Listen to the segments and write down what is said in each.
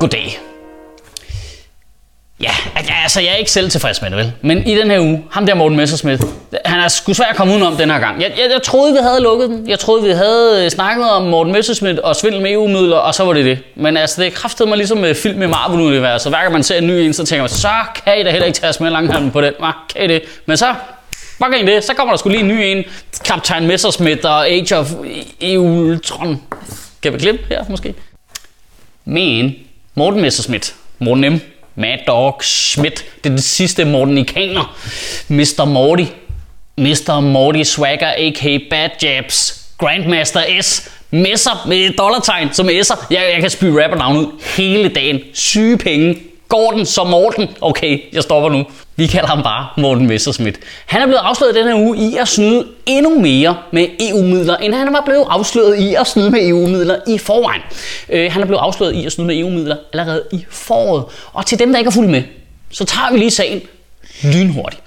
Goddag. Ja, altså, altså jeg er ikke selv tilfreds med det, vel? Men i den her uge, ham der Morten Messerschmidt, han er sgu svær at komme udenom den her gang. Jeg, jeg, jeg troede, vi havde lukket den. Jeg troede, vi havde øh, snakket om Morten Messerschmidt og svindel med EU-midler, og så var det det. Men altså, det kræftede mig ligesom med film i Marvel-universet. Hver gang man ser en ny en, så tænker man, så kan I da heller ikke tage os med langhånden på den. Hva? Kan I det? Men så, bare kan det? Så kommer der skulle lige en ny en. Kaptajn Messerschmidt og Age of e- e- EU-Ultron. Kan vi klippe her, måske? Men Morten Messerschmidt, Morten M., Mad Dog Schmidt, det er det sidste Mortenikaner, Mr. Morty, Mr. Morty Swagger, a.k.a. Bad Jabs, Grandmaster S, Messer med dollartegn som S'er. Jeg, jeg kan spy rappernavn ud hele dagen. Syge penge, Gordon som Morten. Okay, jeg stopper nu. Vi kalder ham bare Morten Messerschmidt. Han er blevet afsløret denne uge i at snyde endnu mere med EU-midler, end han var blevet afsløret i at snyde med EU-midler i forvejen. Øh, han er blevet afsløret i at snyde med EU-midler allerede i foråret. Og til dem, der ikke er fuldt med, så tager vi lige sagen lynhurtigt.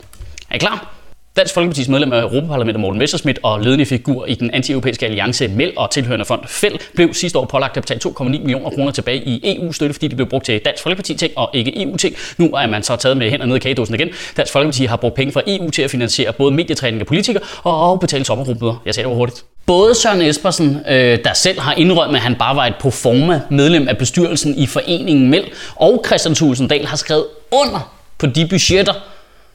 Er I klar? Dansk Folkepartis medlem af Europaparlamentet Morten Messerschmidt og ledende figur i den anti-europæiske alliance MEL og tilhørende fond FEL blev sidste år pålagt at betale 2,9 millioner kroner tilbage i EU-støtte, fordi det blev brugt til Dansk Folkeparti-ting og ikke EU-ting. Nu er man så taget med hænder ned i kagedåsen igen. Dansk Folkeparti har brugt penge fra EU til at finansiere både medietræning af politikere og betale sommergruppemøder. Jeg sagde det hurtigt. Både Søren Espersen, øh, der selv har indrømmet, at han bare var et proforma medlem af bestyrelsen i foreningen MEL, og Christian Tulsendal har skrevet under på de budgetter,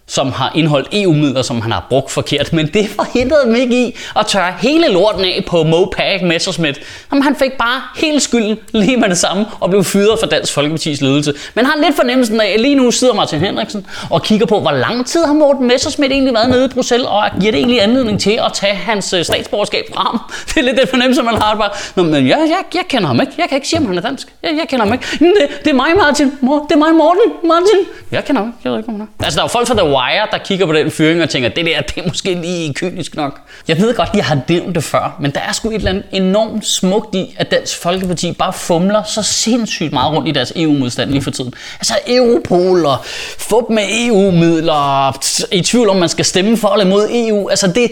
som har indholdt EU-midler, som han har brugt forkert, men det forhindrede dem ikke i at tørre hele lorten af på Mopac Messerschmidt. Jamen, han fik bare hele skylden lige med det samme og blev fyret fra Dansk Folkepartis ledelse. Men har lidt fornemmelsen af, at lige nu sidder Martin Henriksen og kigger på, hvor lang tid har Morten Messerschmidt egentlig været nede i Bruxelles, og giver det egentlig anledning til at tage hans øh, statsborgerskab fra ham. Det er lidt den fornemmelse, man har bare. Nå, men jeg, jeg, jeg kender ham ikke. Jeg kan ikke sige, om han er dansk. Jeg, jeg kender ham ikke. Det, det er mig, Martin. Det er mig, Morten. Martin. Jeg kender ham ikke. Jeg ved ikke, om han er. Altså, der er jo folk fra The Wire, der kigger på den fyring og tænker, det der, det er måske lige kynisk nok. Jeg ved godt, jeg har nævnt det før, men der er sgu et eller andet enormt smukt i, at Dansk Folkeparti bare fumler så sindssygt meget rundt i deres EU-modstand lige for tiden. Altså Europol og fup med EU-midler, i tvivl om man skal stemme for eller imod EU. Altså det,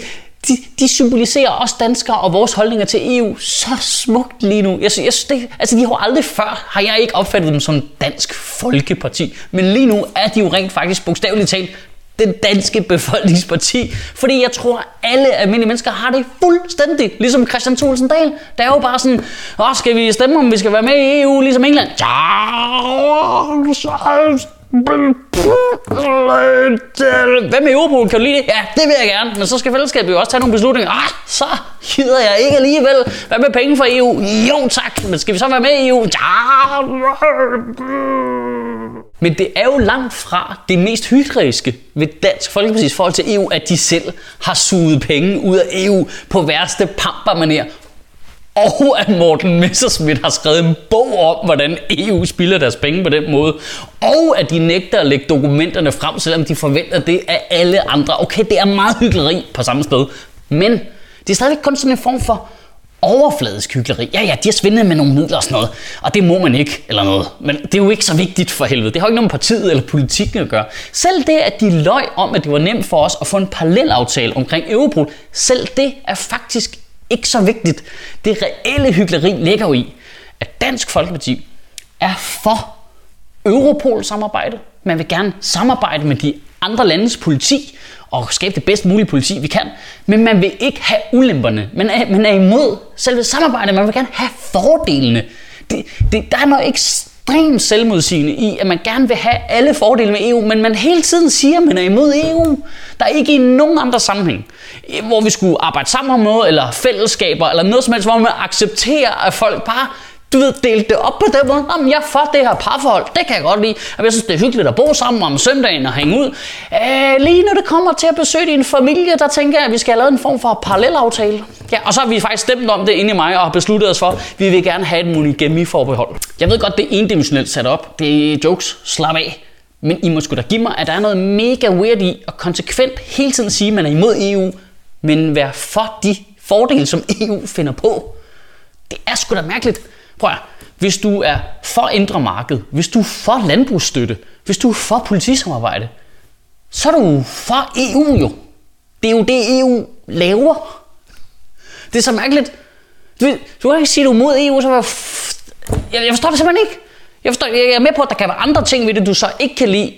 de, de symboliserer os danskere og vores holdninger til EU så smukt lige nu. Jeg, jeg det, altså de har aldrig før, har jeg ikke opfattet dem som dansk folkeparti. Men lige nu er de jo rent faktisk bogstaveligt talt den danske befolkningsparti. Fordi jeg tror, alle almindelige mennesker har det fuldstændig. Ligesom Christian Thulesen Dahl. Der er jo bare sådan, Åh, skal vi stemme om vi skal være med i EU, ligesom England? Ja, hvad med Europol? Kan du lide det? Ja, det vil jeg gerne. Men så skal fællesskabet jo også tage nogle beslutninger. Ah, så gider jeg ikke alligevel. Hvad med penge fra EU? Jo tak. Men skal vi så være med i EU? Ja. Men det er jo langt fra det mest hygeriske ved Dansk Folkeparti's forhold til EU, at de selv har suget penge ud af EU på værste pampermaner. og at Morten Messerschmidt har skrevet en bog om, hvordan EU spilder deres penge på den måde, og at de nægter at lægge dokumenterne frem, selvom de forventer det af alle andre. Okay, det er meget hyggeleri på samme sted, men det er stadigvæk kun sådan en form for overfladisk hyggeleri. Ja, ja, de har svindlet med nogle midler og sådan noget, og det må man ikke, eller noget. Men det er jo ikke så vigtigt for helvede. Det har jo ikke noget med partiet eller politikken at gøre. Selv det, at de løj om, at det var nemt for os at få en parallelaftale omkring Europol, selv det er faktisk ikke så vigtigt. Det reelle hyggeleri ligger jo i, at Dansk Folkeparti er for Europol-samarbejde. Man vil gerne samarbejde med de andre landes politi og skabe det bedst mulige politi, vi kan. Men man vil ikke have ulemperne. Man er, man er imod selve samarbejdet. Man vil gerne have fordelene. Det, det, der er noget ekstremt selvmodsigende i, at man gerne vil have alle fordele med EU, men man hele tiden siger, at man er imod EU. Der er ikke i nogen andre sammenhæng, hvor vi skulle arbejde sammen om noget, eller fællesskaber, eller noget som helst, hvor man accepterer, at folk bare du ved, delte det op på den måde. Jamen, jeg er for det her parforhold. Det kan jeg godt lide. Jeg synes, det er hyggeligt at bo sammen om søndagen og hænge ud. Øh, lige når det kommer til at besøge din familie, der tænker jeg, at vi skal have lavet en form for parallelaftale. Ja, og så har vi faktisk stemt om det inde i mig og har besluttet os for, at vi vil gerne have et monogami-forbehold. Jeg ved godt, det er endimensionelt sat op. Det er jokes. Slap af. Men I må sgu da give mig, at der er noget mega weird i at konsekvent hele tiden sige, at man er imod EU, men være for de fordele, som EU finder på. Det er sgu da mærkeligt. Prøv at, hvis du er for indre marked, hvis du er for landbrugsstøtte, hvis du er for politisamarbejde, så er du for EU jo. Det er jo det, EU laver. Det er så mærkeligt. Du, du kan ikke sige, at du er mod EU, så var jeg, jeg forstår det simpelthen ikke. Jeg, forstår, jeg er med på, at der kan være andre ting ved det, du så ikke kan lide.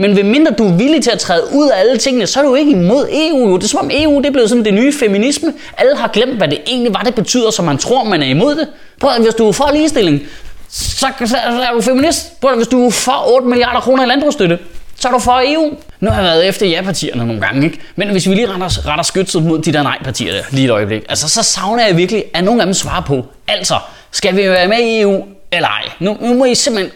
Men ved mindre du er villig til at træde ud af alle tingene, så er du ikke imod EU. Det er som om EU det er blevet sådan det nye feminisme. Alle har glemt, hvad det egentlig var, det betyder, så man tror, man er imod det. Prøv at hvis du er for ligestilling, så, så er du feminist. Prøv at hvis du er for 8 milliarder kroner i landbrugsstøtte, så er du for EU. Nu har jeg været efter ja-partierne nogle gange, ikke? Men hvis vi lige retter, retter skytset mod de der nej-partier der, lige et øjeblik, altså så savner jeg virkelig, at nogle af dem svarer på, altså, skal vi være med i EU eller ej? Nu, nu må I simpelthen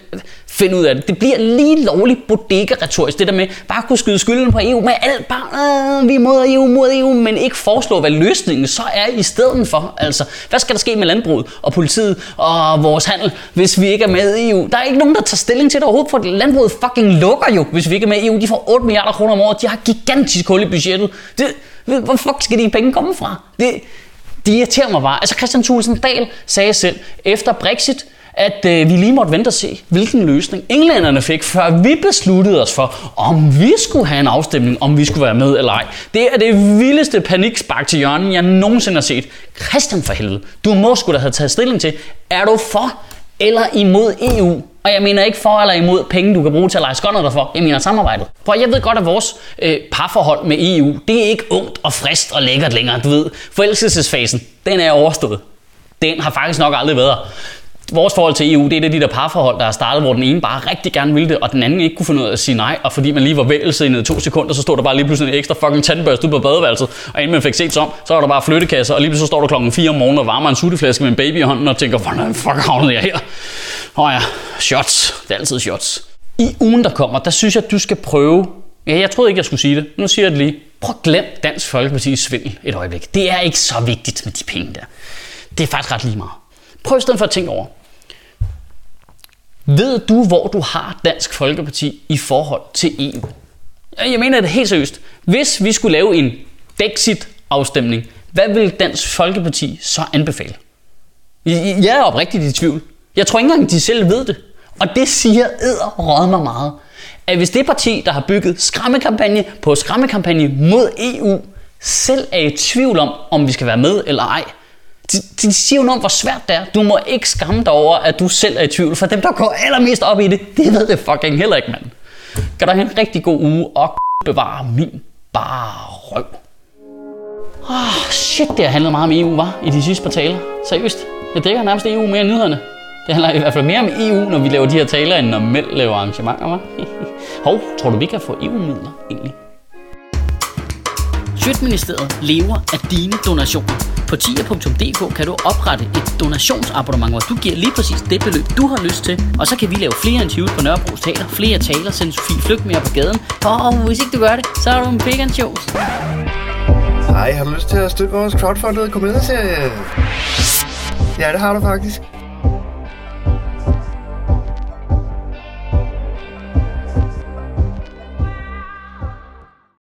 finde ud af det. Det bliver lige lovligt bodega-retorisk, det der med bare at kunne skyde skylden på EU med alt, bare øh, vi er mod EU, mod EU, men ikke foreslå, hvad løsningen så er i stedet for. Altså, hvad skal der ske med landbruget og politiet og vores handel, hvis vi ikke er med i EU? Der er ikke nogen, der tager stilling til det overhovedet, for landbruget fucking lukker jo, hvis vi ikke er med i EU. De får 8 milliarder kroner om året, de har gigantisk hul i budgettet. Det, hvor fuck skal de penge komme fra? Det, det irriterer mig bare. Altså Christian Thulesen Dahl sagde selv, efter Brexit, at øh, vi lige måtte vente og se, hvilken løsning englænderne fik, før vi besluttede os for, om vi skulle have en afstemning, om vi skulle være med eller ej. Det er det vildeste panikspark til hjørnen, jeg nogensinde har set. Christian for helvede, du må skulle da have taget stilling til, er du for eller imod EU? Og jeg mener ikke for eller imod penge, du kan bruge til at lege skånder for. Jeg mener samarbejdet. For jeg ved godt, at vores øh, parforhold med EU, det er ikke ungt og frist og lækkert længere. Du ved, forelskelsesfasen, den er overstået. Den har faktisk nok aldrig været vores forhold til EU, det er det de der parforhold, der har startet, hvor den ene bare rigtig gerne ville det, og den anden ikke kunne finde ud af at sige nej, og fordi man lige var vægelse i to sekunder, så stod der bare lige pludselig en ekstra fucking tandbørste ud på badeværelset, og inden man fik set sig om, så var der bare flyttekasser, og lige pludselig så står du klokken 4 om morgenen og varmer en sutteflaske med en baby i hånden, og tænker, hvordan fuck havnede jeg her? Åh ja, shots. Det er altid shots. I ugen, der kommer, der synes jeg, at du skal prøve Ja, jeg troede ikke, jeg skulle sige det. Nu siger jeg det lige. Prøv at glem Dansk Folkeparti's svindel et øjeblik. Det er ikke så vigtigt med de penge der. Det er faktisk ret lige meget. Prøv i stedet for at tænke over. Ved du, hvor du har Dansk Folkeparti i forhold til EU? Jeg mener det helt seriøst. Hvis vi skulle lave en Brexit-afstemning, hvad vil Dansk Folkeparti så anbefale? Jeg er oprigtigt i tvivl. Jeg tror ikke engang, de selv ved det. Og det siger æder mig meget. At hvis det parti, der har bygget skræmmekampagne på skræmmekampagne mod EU, selv er i tvivl om, om vi skal være med eller ej, de, de siger jo noget om, hvor svært det er. Du må ikke skamme dig over, at du selv er i tvivl. For dem, der går allermest op i det, det ved det fucking heller ikke, mand. Gør dig en rigtig god uge og bevare min bare røv. Oh, shit, det har handlet meget om EU, var i de sidste par taler. Seriøst. Jeg dækker nærmest EU mere end nyhederne. Det handler i hvert fald mere om EU, når vi laver de her taler, end når Meld laver arrangementer, var. Hov, tror du, vi kan få EU-midler egentlig? Budgetministeriet lever af dine donationer. På tier.dk kan du oprette et donationsabonnement, hvor du giver lige præcis det beløb, du har lyst til. Og så kan vi lave flere interviews på Nørrebro Teater, flere taler, sende Sofie Flygt mere på gaden. Og hvis ikke du gør det, så er du en big and shows. Hej, har du lyst til at støtte vores crowdfundede komedieserie? Ja, det har du faktisk.